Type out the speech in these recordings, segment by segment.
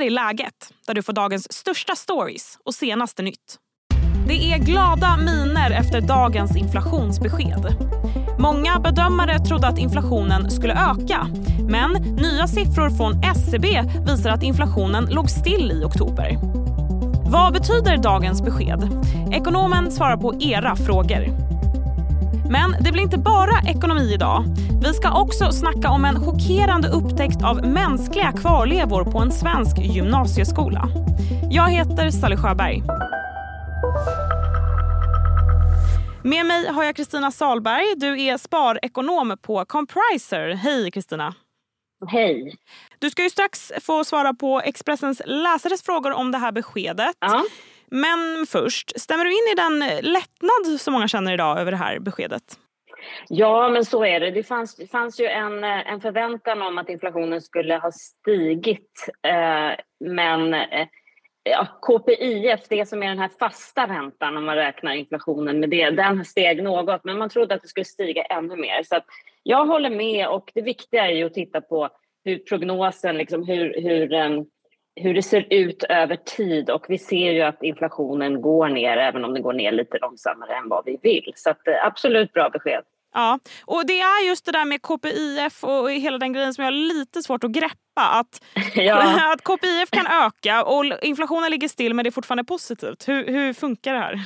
här är läget, där du får dagens största stories och senaste nytt. Det är glada miner efter dagens inflationsbesked. Många bedömare trodde att inflationen skulle öka men nya siffror från SCB visar att inflationen låg still i oktober. Vad betyder dagens besked? Ekonomen svarar på era frågor. Men det blir inte bara ekonomi idag. Vi ska också snacka om en chockerande upptäckt av mänskliga kvarlevor på en svensk gymnasieskola. Jag heter Sally Sjöberg. Med mig har jag Kristina Salberg. Du är sparekonom på Compriser. Hej Kristina! Hej! Du ska ju strax få svara på Expressens läsares frågor om det här beskedet. Ja. Men först, stämmer du in i den eh, lättnad som många känner idag över det här beskedet? Ja, men så är det. Det fanns, det fanns ju en, eh, en förväntan om att inflationen skulle ha stigit. Eh, men eh, ja, KPIF, det som är den här fasta räntan om man räknar inflationen med det, den steg något. Men man trodde att det skulle stiga ännu mer. Så jag håller med och det viktiga är ju att titta på hur prognosen, liksom hur, hur eh, hur det ser ut över tid och vi ser ju att inflationen går ner även om den går ner lite långsammare än vad vi vill. Så att, eh, absolut bra besked. Ja, och det är just det där med KPIF och hela den grejen som jag har lite svårt att greppa. Att, ja. att KPIF kan öka och inflationen ligger still men det är fortfarande positivt. Hur, hur funkar det här?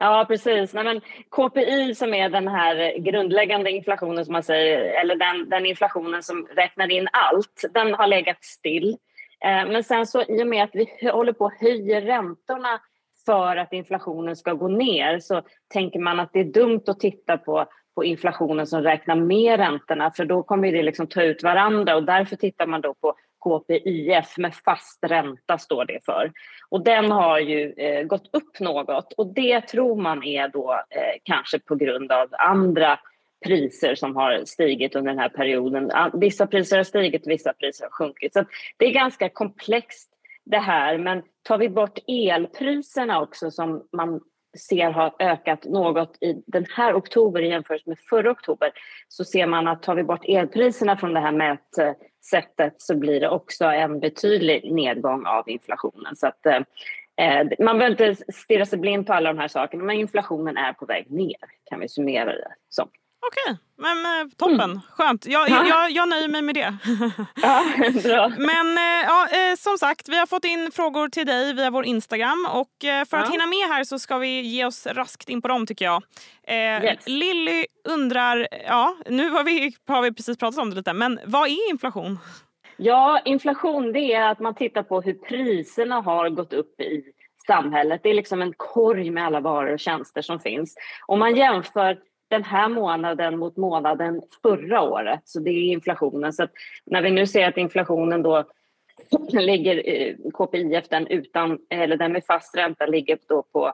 Ja, precis. Nej, men KPI som är den här grundläggande inflationen som man säger, eller den, den inflationen som räknar in allt, den har legat still. Eh, men sen så i och med att vi håller på att höja räntorna för att inflationen ska gå ner så tänker man att det är dumt att titta på, på inflationen som räknar med räntorna för då kommer det liksom ta ut varandra och därför tittar man då på KPIF med fast ränta står det för. Och den har ju eh, gått upp något och det tror man är då eh, kanske på grund av andra priser som har stigit under den här perioden. Vissa priser har stigit, vissa priser har sjunkit. Så det är ganska komplext det här. Men tar vi bort elpriserna också som man ser har ökat något i den här oktober jämfört med förra oktober så ser man att tar vi bort elpriserna från det här mätsättet så blir det också en betydlig nedgång av inflationen. Så att, eh, man behöver inte stirra sig blind på alla de här sakerna men inflationen är på väg ner kan vi summera det som. Okej, men eh, toppen. Mm. Skönt. Jag, ja. jag, jag nöjer mig med det. ja, bra. Men eh, ja, eh, som sagt, vi har fått in frågor till dig via vår Instagram och för ja. att hinna med här så ska vi ge oss raskt in på dem tycker jag. Yes. Lilly undrar, ja nu har vi, har vi precis pratat om det lite, men vad är inflation? Ja, inflation det är att man tittar på hur priserna har gått upp i samhället. Det är liksom en korg med alla varor och tjänster som finns. Om man jämför den här månaden mot månaden förra året. Så det är inflationen. Så när vi nu ser att inflationen då ligger, KPIF den utan, eller den med fast ränta ligger då på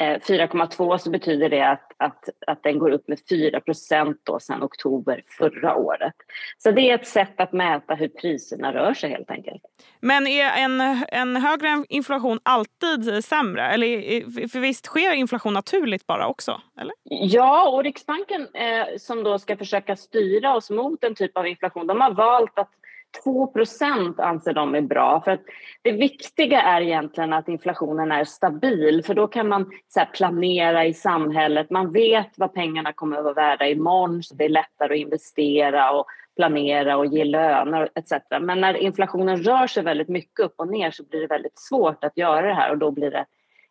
4,2 eh, så betyder det att, att, att den går upp med 4 procent sedan oktober förra året. Så det är ett sätt att mäta hur priserna rör sig helt enkelt. Men är en, en högre inflation alltid sämre? Eller, för visst sker inflation naturligt bara också? Eller? Ja, och Riksbanken eh, som då ska försöka styra oss mot en typ av inflation, de har valt att 2% anser de är bra. För att det viktiga är egentligen att inflationen är stabil för då kan man så planera i samhället. Man vet vad pengarna kommer att vara värda imorgon så det är lättare att investera och planera och ge löner etc. Men när inflationen rör sig väldigt mycket upp och ner så blir det väldigt svårt att göra det här och då blir det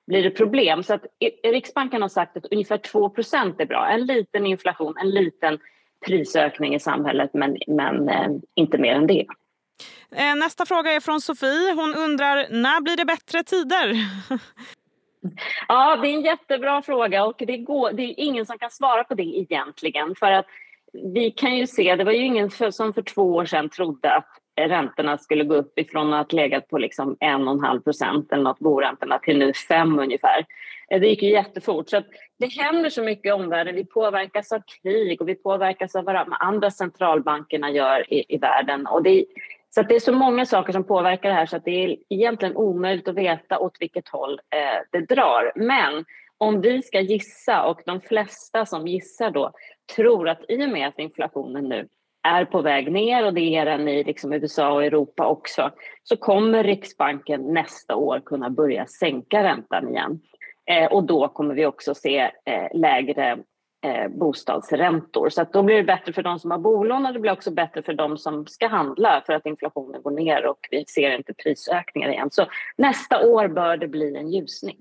blir det problem. Så att eh, Riksbanken har sagt att ungefär 2% är bra. En liten inflation, en liten prisökning i samhället men, men eh, inte mer än det. Eh, nästa fråga är från Sofie. Hon undrar när blir det bättre tider? ja, det är en jättebra fråga och det, går, det är ingen som kan svara på det egentligen. För att vi kan ju se, det var ju ingen som för två år sedan trodde att räntorna skulle gå upp ifrån att ha legat på liksom 1,5 procent eller något boräntorna till nu 5 ungefär. Eh, det gick ju jättefort. Så det händer så mycket i omvärlden. Vi påverkas av krig och vi påverkas av vad de andra centralbankerna gör i, i världen. Och det, så det är så många saker som påverkar det här så att det är egentligen omöjligt att veta åt vilket håll eh, det drar. Men om vi ska gissa och de flesta som gissar då tror att i och med att inflationen nu är på väg ner och det är den i liksom USA och Europa också, så kommer Riksbanken nästa år kunna börja sänka räntan igen. Eh, och då kommer vi också se eh, lägre eh, bostadsräntor. Så att då blir det bättre för de som har bolån och det blir också bättre för de som ska handla för att inflationen går ner och vi ser inte prisökningar igen. Så nästa år bör det bli en ljusning.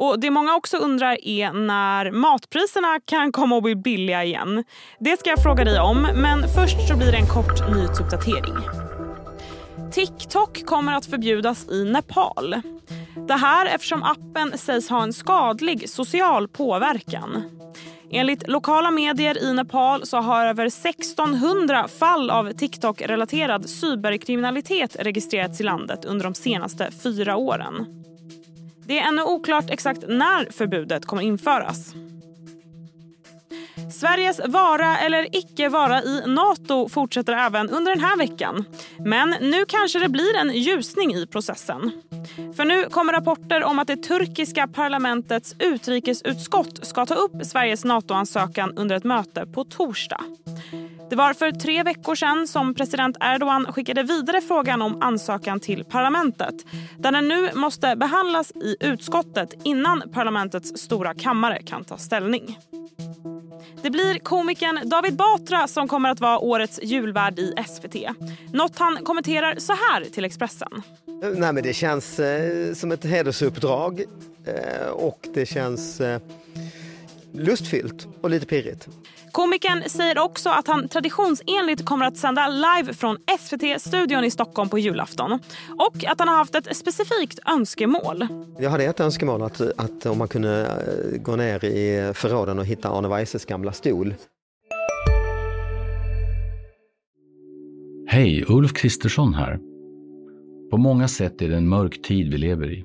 Och Det många också undrar är när matpriserna kan komma att bli billiga igen. Det ska jag fråga dig om, men först så blir det en kort nyhetsuppdatering. TikTok kommer att förbjudas i Nepal. Det här eftersom appen sägs ha en skadlig social påverkan. Enligt lokala medier i Nepal så har över 1600 fall av TikTok-relaterad cyberkriminalitet registrerats i landet under de senaste fyra åren. Det är ännu oklart exakt när förbudet kommer införas. Sveriges vara eller icke vara i Nato fortsätter även under den här veckan. Men nu kanske det blir en ljusning i processen. För nu kommer rapporter om att det turkiska parlamentets utrikesutskott ska ta upp Sveriges NATO-ansökan under ett möte på torsdag. Det var för tre veckor sedan som president Erdogan skickade vidare frågan om ansökan till parlamentet där den nu måste behandlas i utskottet innan parlamentets stora kammare kan ta ställning. Det blir komikern David Batra som kommer att vara årets julvärd i SVT. Något han kommenterar så här till Expressen. Nej, men det känns eh, som ett hedersuppdrag eh, och det känns eh, lustfyllt och lite pirrigt. Komikern säger också att han traditionsenligt kommer att sända live från SVT-studion i Stockholm på julafton. Och att han har haft ett specifikt önskemål. Jag hade ett önskemål att, att om man kunde eh, gå ner i förråden och hitta Arne Weises gamla stol. Hej, Ulf Kristersson här. På många sätt är det en mörk tid vi lever i.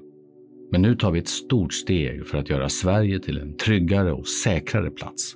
Men nu tar vi ett stort steg för att göra Sverige till en tryggare och säkrare plats.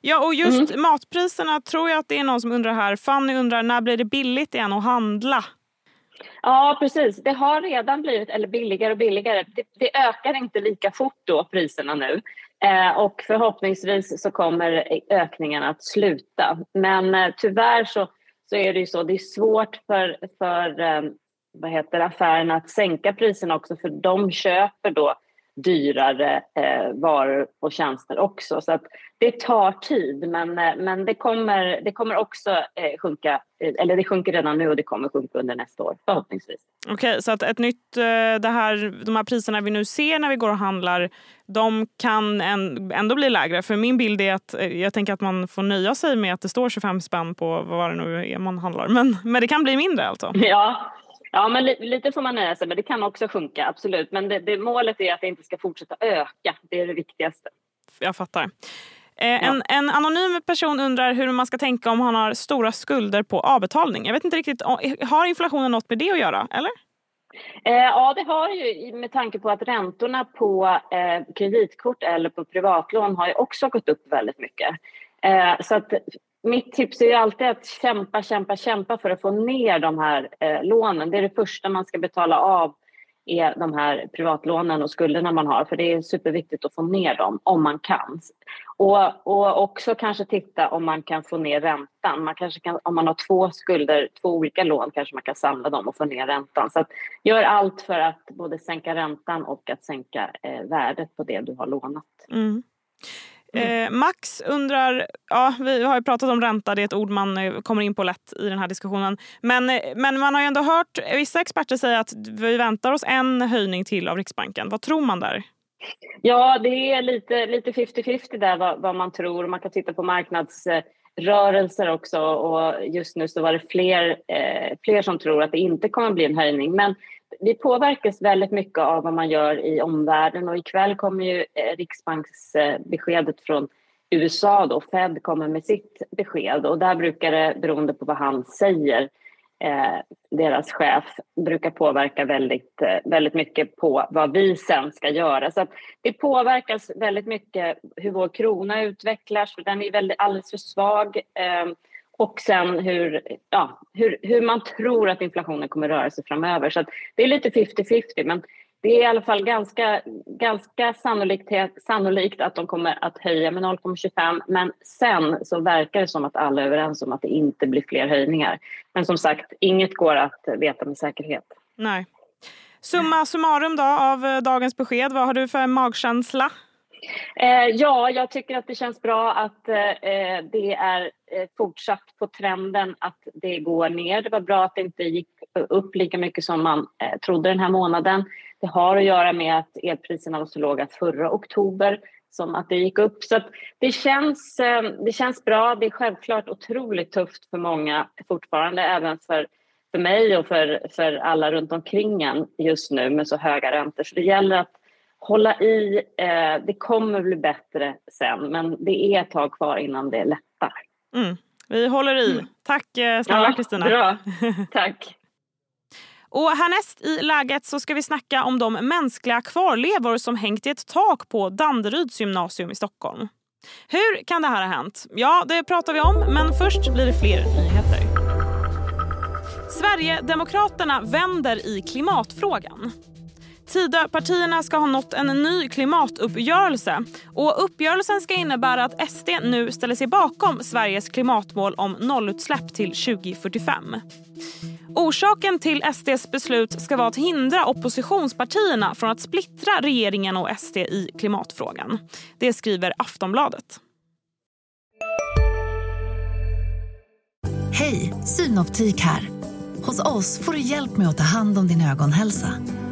Ja, och just mm. matpriserna tror jag att det är någon som undrar här. Fanny undrar när blir det billigt igen att handla? Ja, precis. Det har redan blivit eller billigare och billigare. Det, det ökar inte lika fort då, priserna nu. Eh, och förhoppningsvis så kommer ökningen att sluta. Men eh, tyvärr så, så är det ju så, det är svårt för, för eh, vad heter affärerna att sänka priserna också för de köper då dyrare eh, varor och tjänster också. Så att det tar tid, men, eh, men det, kommer, det kommer också eh, sjunka, eh, eller det sjunker redan nu och det kommer sjunka under nästa år förhoppningsvis. Okej, okay, så att ett nytt, eh, det här, de här priserna vi nu ser när vi går och handlar, de kan ändå bli lägre? För min bild är att jag tänker att man får nöja sig med att det står 25 spänn på vad det nu är man handlar. Men, men det kan bli mindre alltså? Ja, Ja, men li lite får man nöja sig med. Det kan också sjunka, absolut. Men det, det, målet är att det inte ska fortsätta öka. Det är det viktigaste. Jag fattar. Eh, ja. en, en, anonym person undrar hur man ska tänka om han har stora skulder på avbetalning. Jag vet inte riktigt, har inflationen något med det att göra? eller? Eh, ja, det har ju med tanke på att räntorna på eh, kreditkort eller på privatlån har ju också gått upp väldigt mycket. Eh, så att mitt tips är alltid att kämpa, kämpa, kämpa för att få ner de här eh, lånen. Det är det första man ska betala av är de här privatlånen och skulderna man har för det är superviktigt att få ner dem om man kan. Och, och också kanske titta om man kan få ner räntan. Man kanske kan, om man har två skulder, två olika lån kanske man kan samla dem och få ner räntan. Så att gör allt för att både sänka räntan och att sänka eh, värdet på det du har lånat. Mm. Mm. Eh, Max undrar, ja, vi har ju pratat om ränta, det är ett ord man eh, kommer in på lätt i den här diskussionen. Men, eh, men man har ju ändå hört vissa experter säga att vi väntar oss en höjning till av Riksbanken. Vad tror man där? Ja, det är lite, lite 50-50 där vad, vad, man tror. Man kan titta på marknadsrörelser också och just nu så var det fler, eh, fler som tror att det inte kommer bli en höjning. Men vi påverkas väldigt mycket av vad man gör i omvärlden och ikväll kommer ju eh, Riksbanksbeskedet från USA då, Fed kommer med sitt besked och där brukar det, beroende på vad han säger, eh, deras chef, brukar påverka väldigt, eh, väldigt mycket på vad vi sen ska göra. Så det påverkas väldigt mycket hur vår krona utvecklas, för den är väldigt, alldeles för svag. Eh, och sen hur, ja, hur, hur man tror att inflationen kommer röra sig framöver. Så det är lite 50-50, men det är i alla fall ganska, ganska sannolikt, sannolikt att de kommer att höja med 0,25 men sen så verkar det som att alla är överens om att det inte blir fler höjningar. Men som sagt, inget går att veta med säkerhet. Nej. Summa summarum då av eh, dagens besked, vad har du för magkänsla? Eh, ja, jag tycker att det känns bra att eh, det är eh, fortsatt på trenden att det går ner. Det var bra att det inte gick upp lika mycket som man eh, trodde den här månaden. Det har att göra med att elpriserna var så låga förra oktober som att det gick upp. Så det, känns, eh, det känns bra. Det är självklart otroligt tufft för många fortfarande, även för, för mig och för, för alla runt omkring en just nu med så höga räntor. Så det gäller att hålla i. Eh, det kommer bli bättre sen, men det är ett tag kvar innan det lättar. Mm. Vi håller i. Mm. Tack snälla Kristina. Ja, bra. Tack. Och härnäst i läget så ska vi snacka om de mänskliga kvarlevor som hängt i ett tak på Danderyds gymnasium i Stockholm. Hur kan det här ha hänt? Ja, det pratar vi om, men först blir det fler nyheter. Sverigedemokraterna vänder i klimatfrågan. Tidöpartierna ska ha nått en ny klimatuppgörelse och uppgörelsen ska innebära att SD nu ställer sig bakom Sveriges klimatmål om nollutsläpp till 2045. Orsaken till SDs beslut ska vara att hindra oppositionspartierna från att splittra regeringen och SD i klimatfrågan. Det skriver Aftonbladet. Hej, Synoptik här. Hos oss får du hjälp med att ta hand om din ögonhälsa.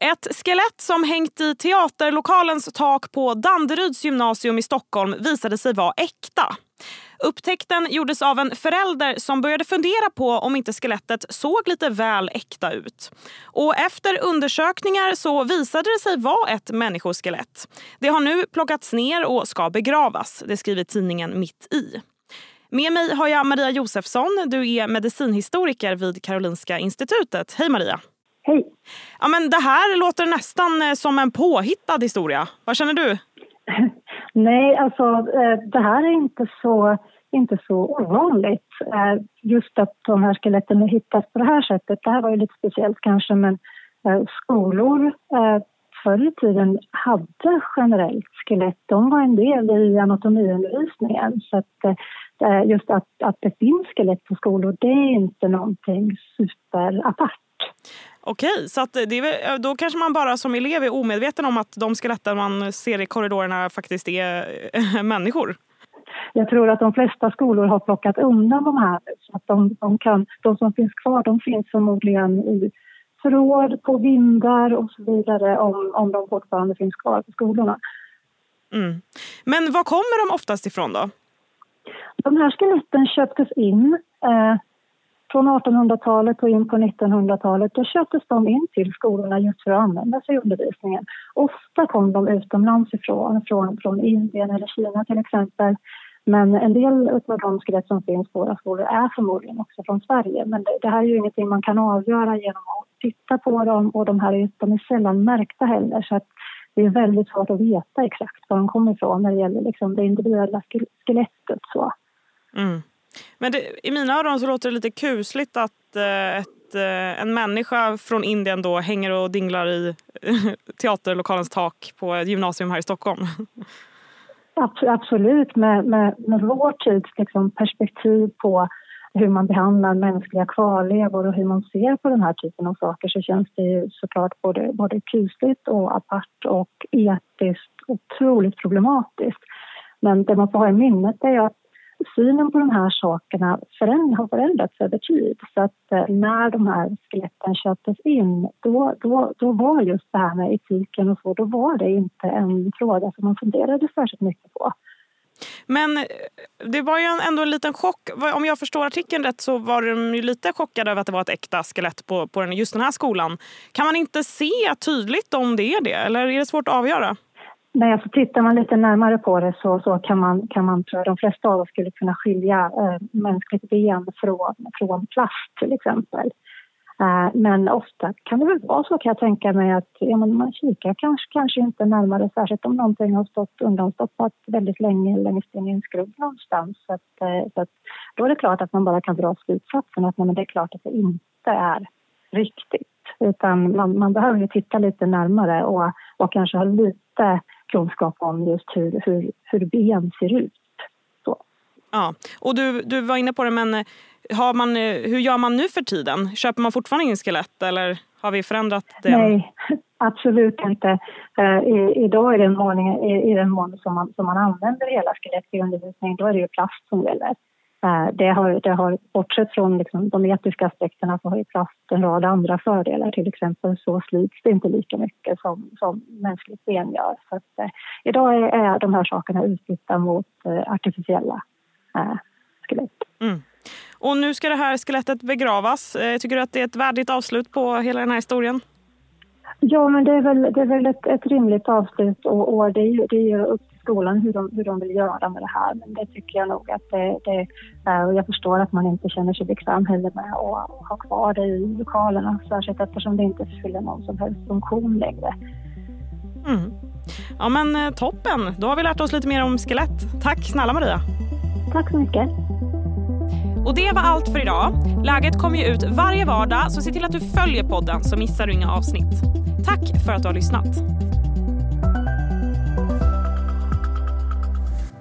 Ett skelett som hängt i teaterlokalens tak på Danderyds gymnasium i Stockholm visade sig vara äkta. Upptäckten gjordes av en förälder som började fundera på om inte skelettet såg lite väl äkta ut. Och efter undersökningar så visade det sig vara ett människoskelett. Det har nu plockats ner och ska begravas, det skriver tidningen Mitt i. Med mig har jag Maria Josefsson. Du är medicinhistoriker vid Karolinska institutet. Hej Maria! Hej! Ja, men det här låter nästan eh, som en påhittad historia. Vad känner du? Nej, alltså eh, det här är inte så, inte så ovanligt. Eh, just att de här skeletten hittas på det här sättet. Det här var ju lite speciellt kanske, men skolor förr i tiden hade generellt skelett. De var en del i anatomiundervisningen. Så att, just att, att det finns skelett på skolor, det är inte någonting superapart. Okej, så är, då kanske man bara som elev är omedveten om att de skeletten man ser i korridorerna faktiskt är människor? Jag tror att de flesta skolor har plockat undan de här. Så att de, de, kan, de som finns kvar de finns förmodligen i förråd, på vindar och så vidare om, om de fortfarande finns kvar på skolorna. Mm. Men var kommer de oftast ifrån då? De här skeletten köptes in eh, från 1800-talet och in på 1900-talet då köptes de in till skolorna just för att användas i undervisningen. Ofta kom de utomlands ifrån, från, från Indien eller Kina till exempel. Men en del av de skelett som finns på våra skolor är förmodligen också från Sverige. Men det, det, här är ju ingenting man kan avgöra genom att titta på dem och de här är, de är sällan märkta heller så att det är väldigt svårt att veta exakt var de kommer ifrån när det gäller liksom det individuella skelettet. Så. Mm. Men det, i mina öron så låter det lite kusligt att eh, ett, eh, en människa från Indien då hänger och dinglar i teaterlokalens tak på ett gymnasium här i Stockholm. Absolut, med, med, med vår tids liksom, perspektiv på hur man behandlar mänskliga kvarlevor och hur man ser på den här typen av saker så känns det ju såklart både, både kusligt och apart och etiskt otroligt problematiskt. Men det man får ha i minnet är att synen på de här sakerna föränd har förändrats över tid. Så att eh, när de här skeletten köptes in, då, då, då var just det här med etiken och så, då var det inte en fråga som man funderade särskilt mycket på. Men eh, det var ju ändå en liten chock. Om jag förstår artikeln rätt så var de ju lite chockade över att det var ett äkta skelett på, på just den här skolan. Kan man inte se tydligt om det är det eller är det svårt att avgöra? Nej, alltså tittar man lite närmare på det så, så kan man, kan man tror de flesta av oss skulle kunna skilja eh, mänskligt ben från, från plast till exempel. Eh, men ofta kan det väl vara så kan jag tänka mig att ja, man kikar kanske, kanske inte närmare, särskilt om någonting har stått undanstoppat väldigt länge längst in i en skrubb någonstans. Så, att, eh, så att, då är det klart att man bara kan dra slutsatsen att nej, men det är klart att det inte är riktigt. Utan man, man behöver ju titta lite närmare och, och kanske ha lite kunskap om just hur, hur, hur ben ser ut. Så. Ja, och du, du var inne på det, men har man, hur gör man nu för tiden? Köper man fortfarande in skelett eller har vi förändrat det? Nej, absolut inte. Uh, i, idag är det en mån, i, i den mån som man, som man använder hela skelett i undervisning, då är det ju plast som gäller. Uh, det har, det har, bortsett från liksom, de etiska aspekterna så har ju plast en rad andra fördelar. Till exempel så slits det inte lika mycket som, som mänskligt ben gör. Så att, uh, idag är, är de här sakerna utbytta mot artificiella skelett. Mm. Och nu ska det här skelettet begravas. Eh, tycker du att det är ett värdigt avslut på hela den här historien? Ja, men det är väl, det är väl ett, ett rimligt avslut och, och det, är ju, det är ju upp skolan hur de, hur de vill göra med det här. Men det tycker jag nog att det, det. Och jag förstår att man inte känner sig bekväm heller med att ha kvar det i lokalerna. Särskilt eftersom det inte fyller någon som helst funktion längre. Mm. Ja men eh, toppen, då har vi lärt oss lite mer om skelett. Tack snälla Maria. Tack så mycket. Och det var allt för idag. Läget kommer ju ut varje vardag så se till att du följer podden så missar du inga avsnitt. Tack för att du har lyssnat.